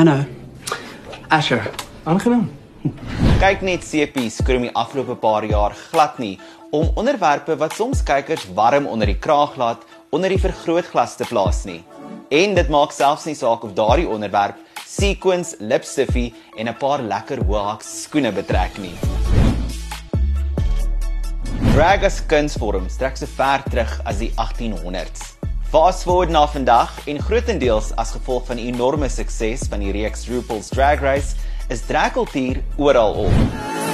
Know. Asher, aangenaam. Kyk net CP skroom die afgelope paar jaar glad nie om onderwerpe wat soms kykers warm onder die kraag laat onder die vergrootglas te plaas nie. En dit maak selfs nie saak of daardie onderwerp sequins, lipstiffie en 'n paar lekker hoëhak skoene betrek nie. Drag as kunsvorm strek so ver terug as die 1800s. Fast forward na vandag en grootendeels as gevolg van die enorme sukses van die reeks RuPaul's Drag Race is dragkultuur oral op.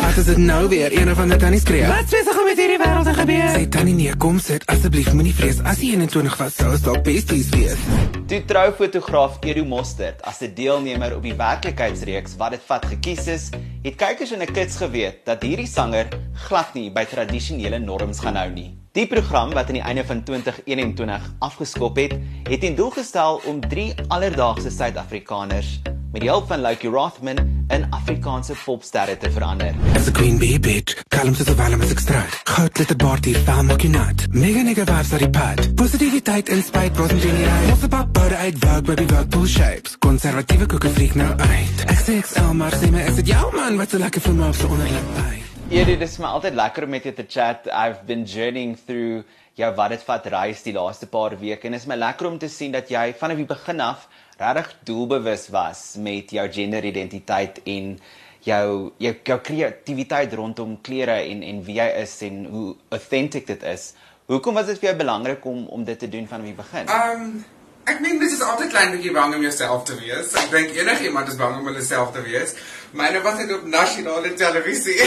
Ag, is dit nou weer een van die tannies skree? Wat sê jy met hierdie wêreld gebeur? Sy tannie nee, kom sit asseblief moenie vrees as jy 21 was sou dalk besties wees. Toe troufotograaf Edu Mostert as 'n deelnemer op die werklikheidsreeks wat dit vat gekies is, het kykers in 'n kits geweet dat hierdie sanger glad nie by tradisionele norms gaan hou nie. Die program wat aan die einde van 2021 afgeskop het, het in doel gestel om drie alledaagse Suid-Afrikaners met die hulp van Lucky Rothman in Afrikaanse popsterre te verander. As a queen bee bitch, kalm soos 'n walm as ek straat. Goud glitter bord hier, val maak jy nat. Mega nigga vibes aan die pad. Positiviteit en spite, rozen geniaal. Ons op boude uit work, baby work, pull shapes. Conservatieve koeken freak nou uit. Ek sê ek sal maar sê my, ek sê jou man, wat so lekker vir my op so onderlik by. Ja, dit is my altyd lekker om met jou te chat. I've been journeying through jou wat dit vat reis die laaste paar weke en is my lekker om te sien dat jy vanaf die begin af regtig doelbewus was met jou genderidentiteit en jou jou, jou kreatiwiteit rondom klere en en wie jy is en hoe authentic dit is. Hoekom was dit vir jou belangrik om om dit te doen vanaf die begin? Um Ek meen dit is altyd klein bietjie bang om jouself te wees. Ek dink enigiemand is bang om hulle self te wees. Myne was dit op nasionale televisie.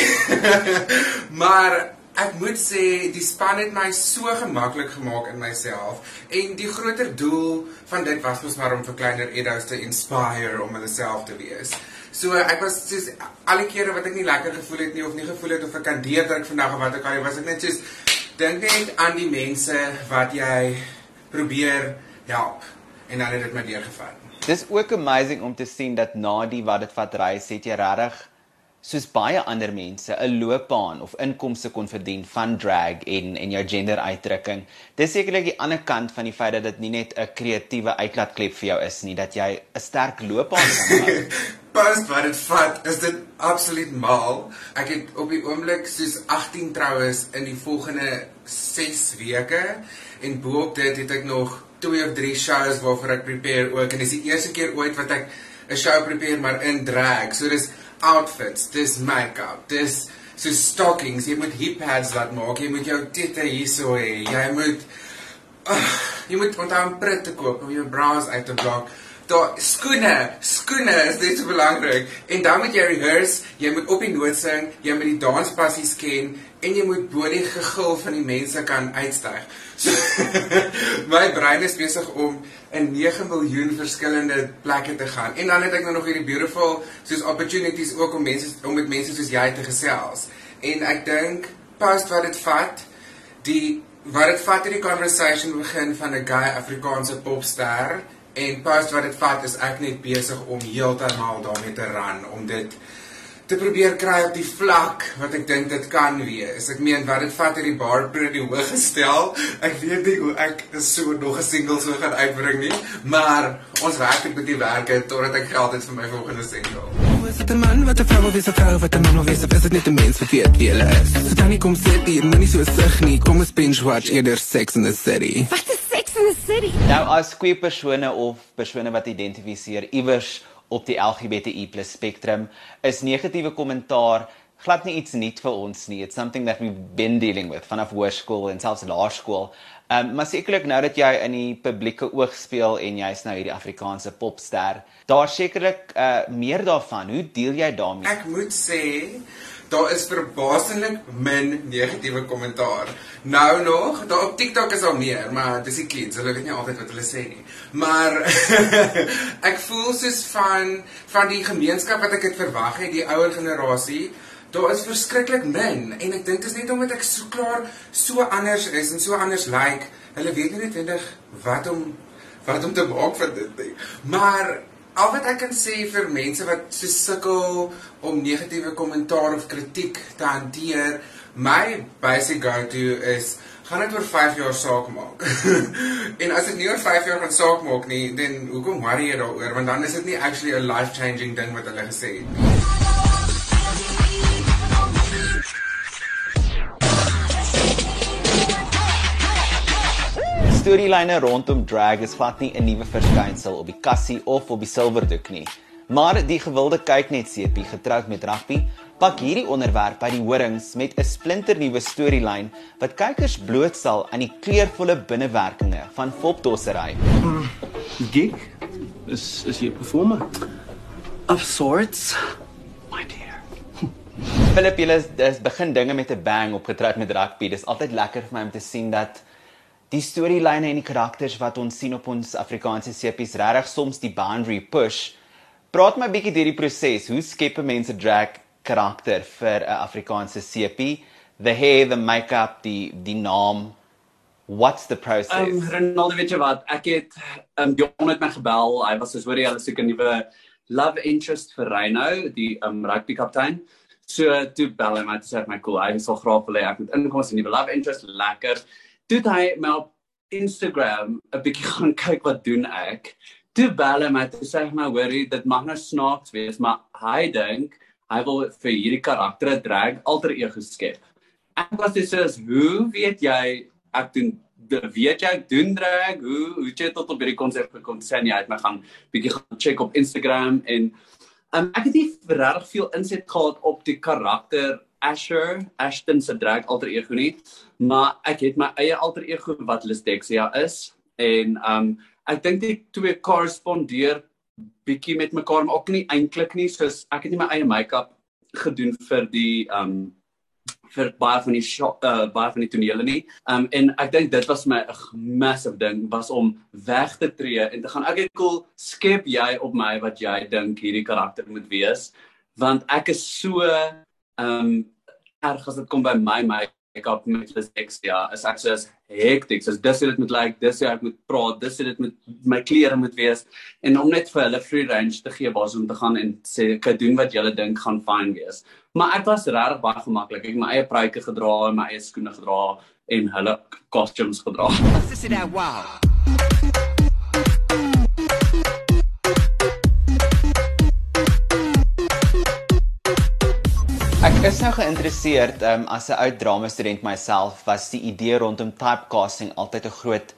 maar ek moet sê die span het my so gemaklik gemaak in myself en die groter doel van dit was mos maar om vir kleiner Edos te inspire om hulle self te wees. So ek was soos alle kere wat ek nie lekker gevoel het nie of nie gevoel het of ek kan deurdruk vandag of wat ek al was ek net soos dink net aan die mense wat jy probeer help en dan het dit my deurgevat. Dis ook amazing om te sien dat na die wat dit vat reis het jy regtig soos baie ander mense 'n loopbaan of inkomste kon verdien van drag en en jou gender uitdrukking. Dis sekerlik die ander kant van die feit dat dit nie net 'n kreatiewe uitlaatklep vir jou is nie, dat jy 'n sterk loopbaan kan hê. Pas wat dit vat, is dit absoluut mal. Ek het op die oomblik soos 18 troues in die volgende 6 weke en boop dit het ek nog twee of drie shows waarvoor ek prepare ook en dis die eerste keer ooit wat ek 'n show prepare maar in drag. So dis outfits, dis make-up, dis so stockings, jy moet hip pads laat maak, jy moet jou tette hierso hê. Jy moet uh, jy moet onthou om prit te koop om jou bras uit te blok. Daar skoene, skoene is net so belangrik. En dan moet jy rehearse, jy moet op die noot sing, jy moet die danspassies ken en jy moet bo die gegil van die mense kan uitstyg. So my brein is besig om in 9 miljoen verskillende plekke te gaan. En dan het ek nou nog hierdie beautiful soos opportunities ook om mense om met mense soos jy te gesels. En ek dink pas wat dit vat, die wat dit vat hierdie conversation begin van 'n guy Afrikaanse popster en pas wat dit vat is ek net besig om heeltemal daarmee te ran om dit te probeer kry op die vlak wat ek dink dit kan wees. Ek meen wat dit vat hierdie bar pretty hoog gestel. Ek weet nie hoe ek so nog 'n single so gaan uitbring nie, maar ons werk met die werke totdat ek geld het vir my volgende single. Is dit 'n man wat 'n vrou wil wees, 'n vrou wat 'n man wil wees, of is dit net 'n mens wat weet wie hulle is? So dan kom sit hier, nou nie so sug nie. Kom ons binge watch eerder Sex in the City. Wat is the City? Nou as queer persone of persone wat identifiseer iewers op die LGBTI+ spektrum is negatiewe kommentaar glad nie iets nuut vir ons nie. It's something that we've been dealing with vanaf hoërskool en selfs laerskool. Ehm um, maar sekerlik nou dat jy in die publieke oog speel en jy's nou hierdie Afrikaanse popster, daar sekerlik uh meer daarvan. Hoe deel jy daarmee? Ek moet sê daar is verbaasendlik min negatiewe kommentaar. Nou nog, daar op TikTok is al meer, maar dis die kids, hulle weet nie altyd wat hulle sê nie. Maar ek voel soos van van die gemeenskap wat ek het verwag het, die ouer generasie, daar is verskriklik min en ek dink dit is net omdat ek so klaar so anders is en so anders lyk. Like, hulle weet nie noodwendig wat om wat om te maak van dit nie. Maar al wat ek kan sê vir mense wat so sukkel om negatiewe kommentaar of kritiek te hanteer, my basic go-to is gaan dit oor 5 jaar saak maak. en as dit nie oor 5 jaar gaan saak maak nie, dan hoekom worry jy daaroor? Want dan is dit nie actually 'n life-changing ding wat hulle gesê het nie. Storyline rondom drag is glad nie 'n nuwe verskynsel op die kassie of op die silwerdoek nie. Maar die gewilde kyk net sepie getroud met rugby pak hierdie onderwerp by die horings met 'n splinternuwe storielyn wat kykers blootstel aan die kleurvolle binnewerkinge van fopdossery. Gig? Is is jy 'n performer? Of sorts. My dear. Philip, jy is, is begin dinge met 'n bang opgetrek met rugby. Dis altyd lekker vir my om te sien dat die storielyne en die karakters wat ons sien op ons Afrikaanse sepies regtig soms die boundary push. Praat my bietjie deur die proses. Hoe skep 'n mens 'n drag karakter vir 'n Afrikaanse sepie? The hair, the make-up, die die naam. What's the process? Ehm um, Ronaldo weet jy wat, ek het ehm um, Dion het my gebel. Hy was soos hoor jy hulle soek 'n nuwe love interest vir Reyno, die ehm um, rugby kaptein. So toe bel hy my toe sê my cool, hy sal graag wil hê ek moet inkom as 'n nuwe love interest, lekker. Toe hy my op Instagram 'n bietjie gaan kyk wat doen ek. Toe bel hy my toe sê hy my hoorie, dit mag nou snaaks wees, maar hy dink hy wil vir hierdie karakter 'n drag alter ego skep. Ek was dis soos, hoe weet jy ek doen weet jy ek doen drag? Hoe hoe jy tot op hierdie konsep gekom sê jy het my gaan bietjie gaan check op Instagram en um, ek het nie regtig veel inset gehad op die karakter Asher, Ashton se drag alter ego nie, maar ek het my eie alter ego wat Listexia is en um ek dink die twee korrespondeer bietjie met mekaar maar ook nie eintlik nie soos ek het nie my eie make-up gedoen vir die um vir baie van die uh, baie van die tonele nie. Um en ek dink dit was my 'n massive ding was om weg te tree en te gaan ek het cool skep jy op my wat jy dink hierdie karakter moet wees want ek is so um erg as dit kom by my my ek op met dysleksia is ek soos hektiek soos dis dit moet lyk like, dis ek moet praat dis dit moet my klere moet wees. En om net vir hulle free range te gee waar om te gaan en sê ek doen wat julle dink gaan fyn wees. Maar ek was regtig baie gemaklik. Ek my eie pruike gedra en my eie skoene gedra en hulle costumes gedra. This is that wow. Ek is nou geïnteresseerd um, as 'n oud drama student myself was die idee rondom typecasting altyd 'n groot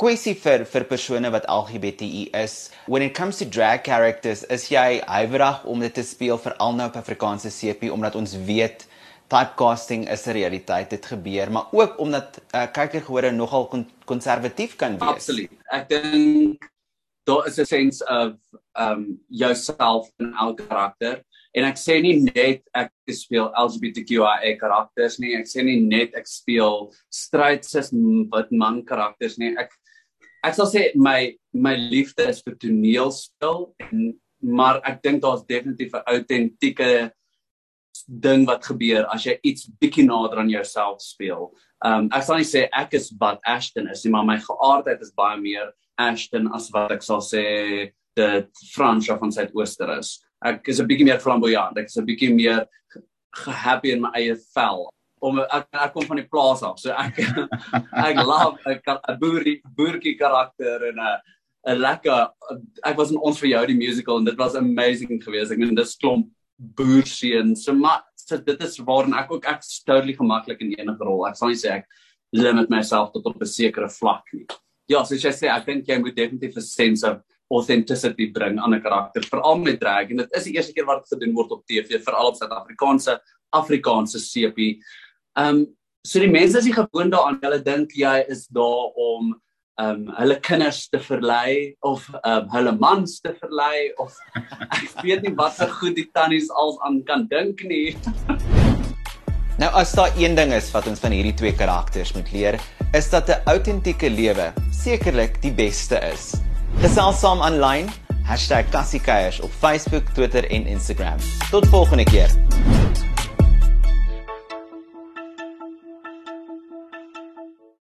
kwessie vir vir persone wat LGBTI is. When it comes to drag characters, is jy huiwerig om dit te speel veral nou op Afrikaanse CP omdat ons weet typecasting is 'n realiteit, dit gebeur, maar ook omdat uh, kykergehore nogal konservatief kon kan wees. Absoluut. Ek dink daar is 'n sense of um jouself in elke karakter en ek sê nie net ek speel LGBTQIA karakters nie ek sê nie net ek speel straight cis wat man karakters nie ek ek sal sê my my liefde is vir toneelspel en maar ek dink daar's definitief 'n autentieke ding wat gebeur as jy iets bietjie nader aan jouself speel. Um ek sal nie sê ek is wat Ashton is nie, maar my geaardheid is baie meer Ashton as wat ek sal sê dit Fransja van Suidooster is ek is 'n bietjie meer flamboyant. Ek is 'n bietjie meer gehappy in my eie vel. Om ek, ek kom van die plaas af. So ek ek love 'n boerie boertjie karakter en 'n 'n lekker ek was in ons vir jou die musical en dit was amazing geweest. Ek meen dis klomp boerseun. So maar so dit is waarin ek ook ek totally gemaklik in enige rol. Ek sal nie sê ek limit myself tot op 'n sekere vlak nie. Ja, so jy sê ek dink jy moet definitief 'n sense of authenticity bring aan 'n karakter veral met drag en dit is die eerste keer wat dit gedoen word op TV veral op Suid-Afrikaanse Afrikaanse sepie. Ehm um, so die mense is nie gewoond daaraan hulle dink jy is daar om ehm um, hulle kinders te verlei of ehm um, hulle mans te verlei of ek weet nie wat se goed die tannies als aan kan dink nie. nou as daar een ding is wat ons van hierdie twee karakters moet leer, is dat 'n autentieke lewe sekerlik die beste is. Gesels saam aanlyn #kassiekeiers op Facebook, Twitter en Instagram. Tot volgende keer.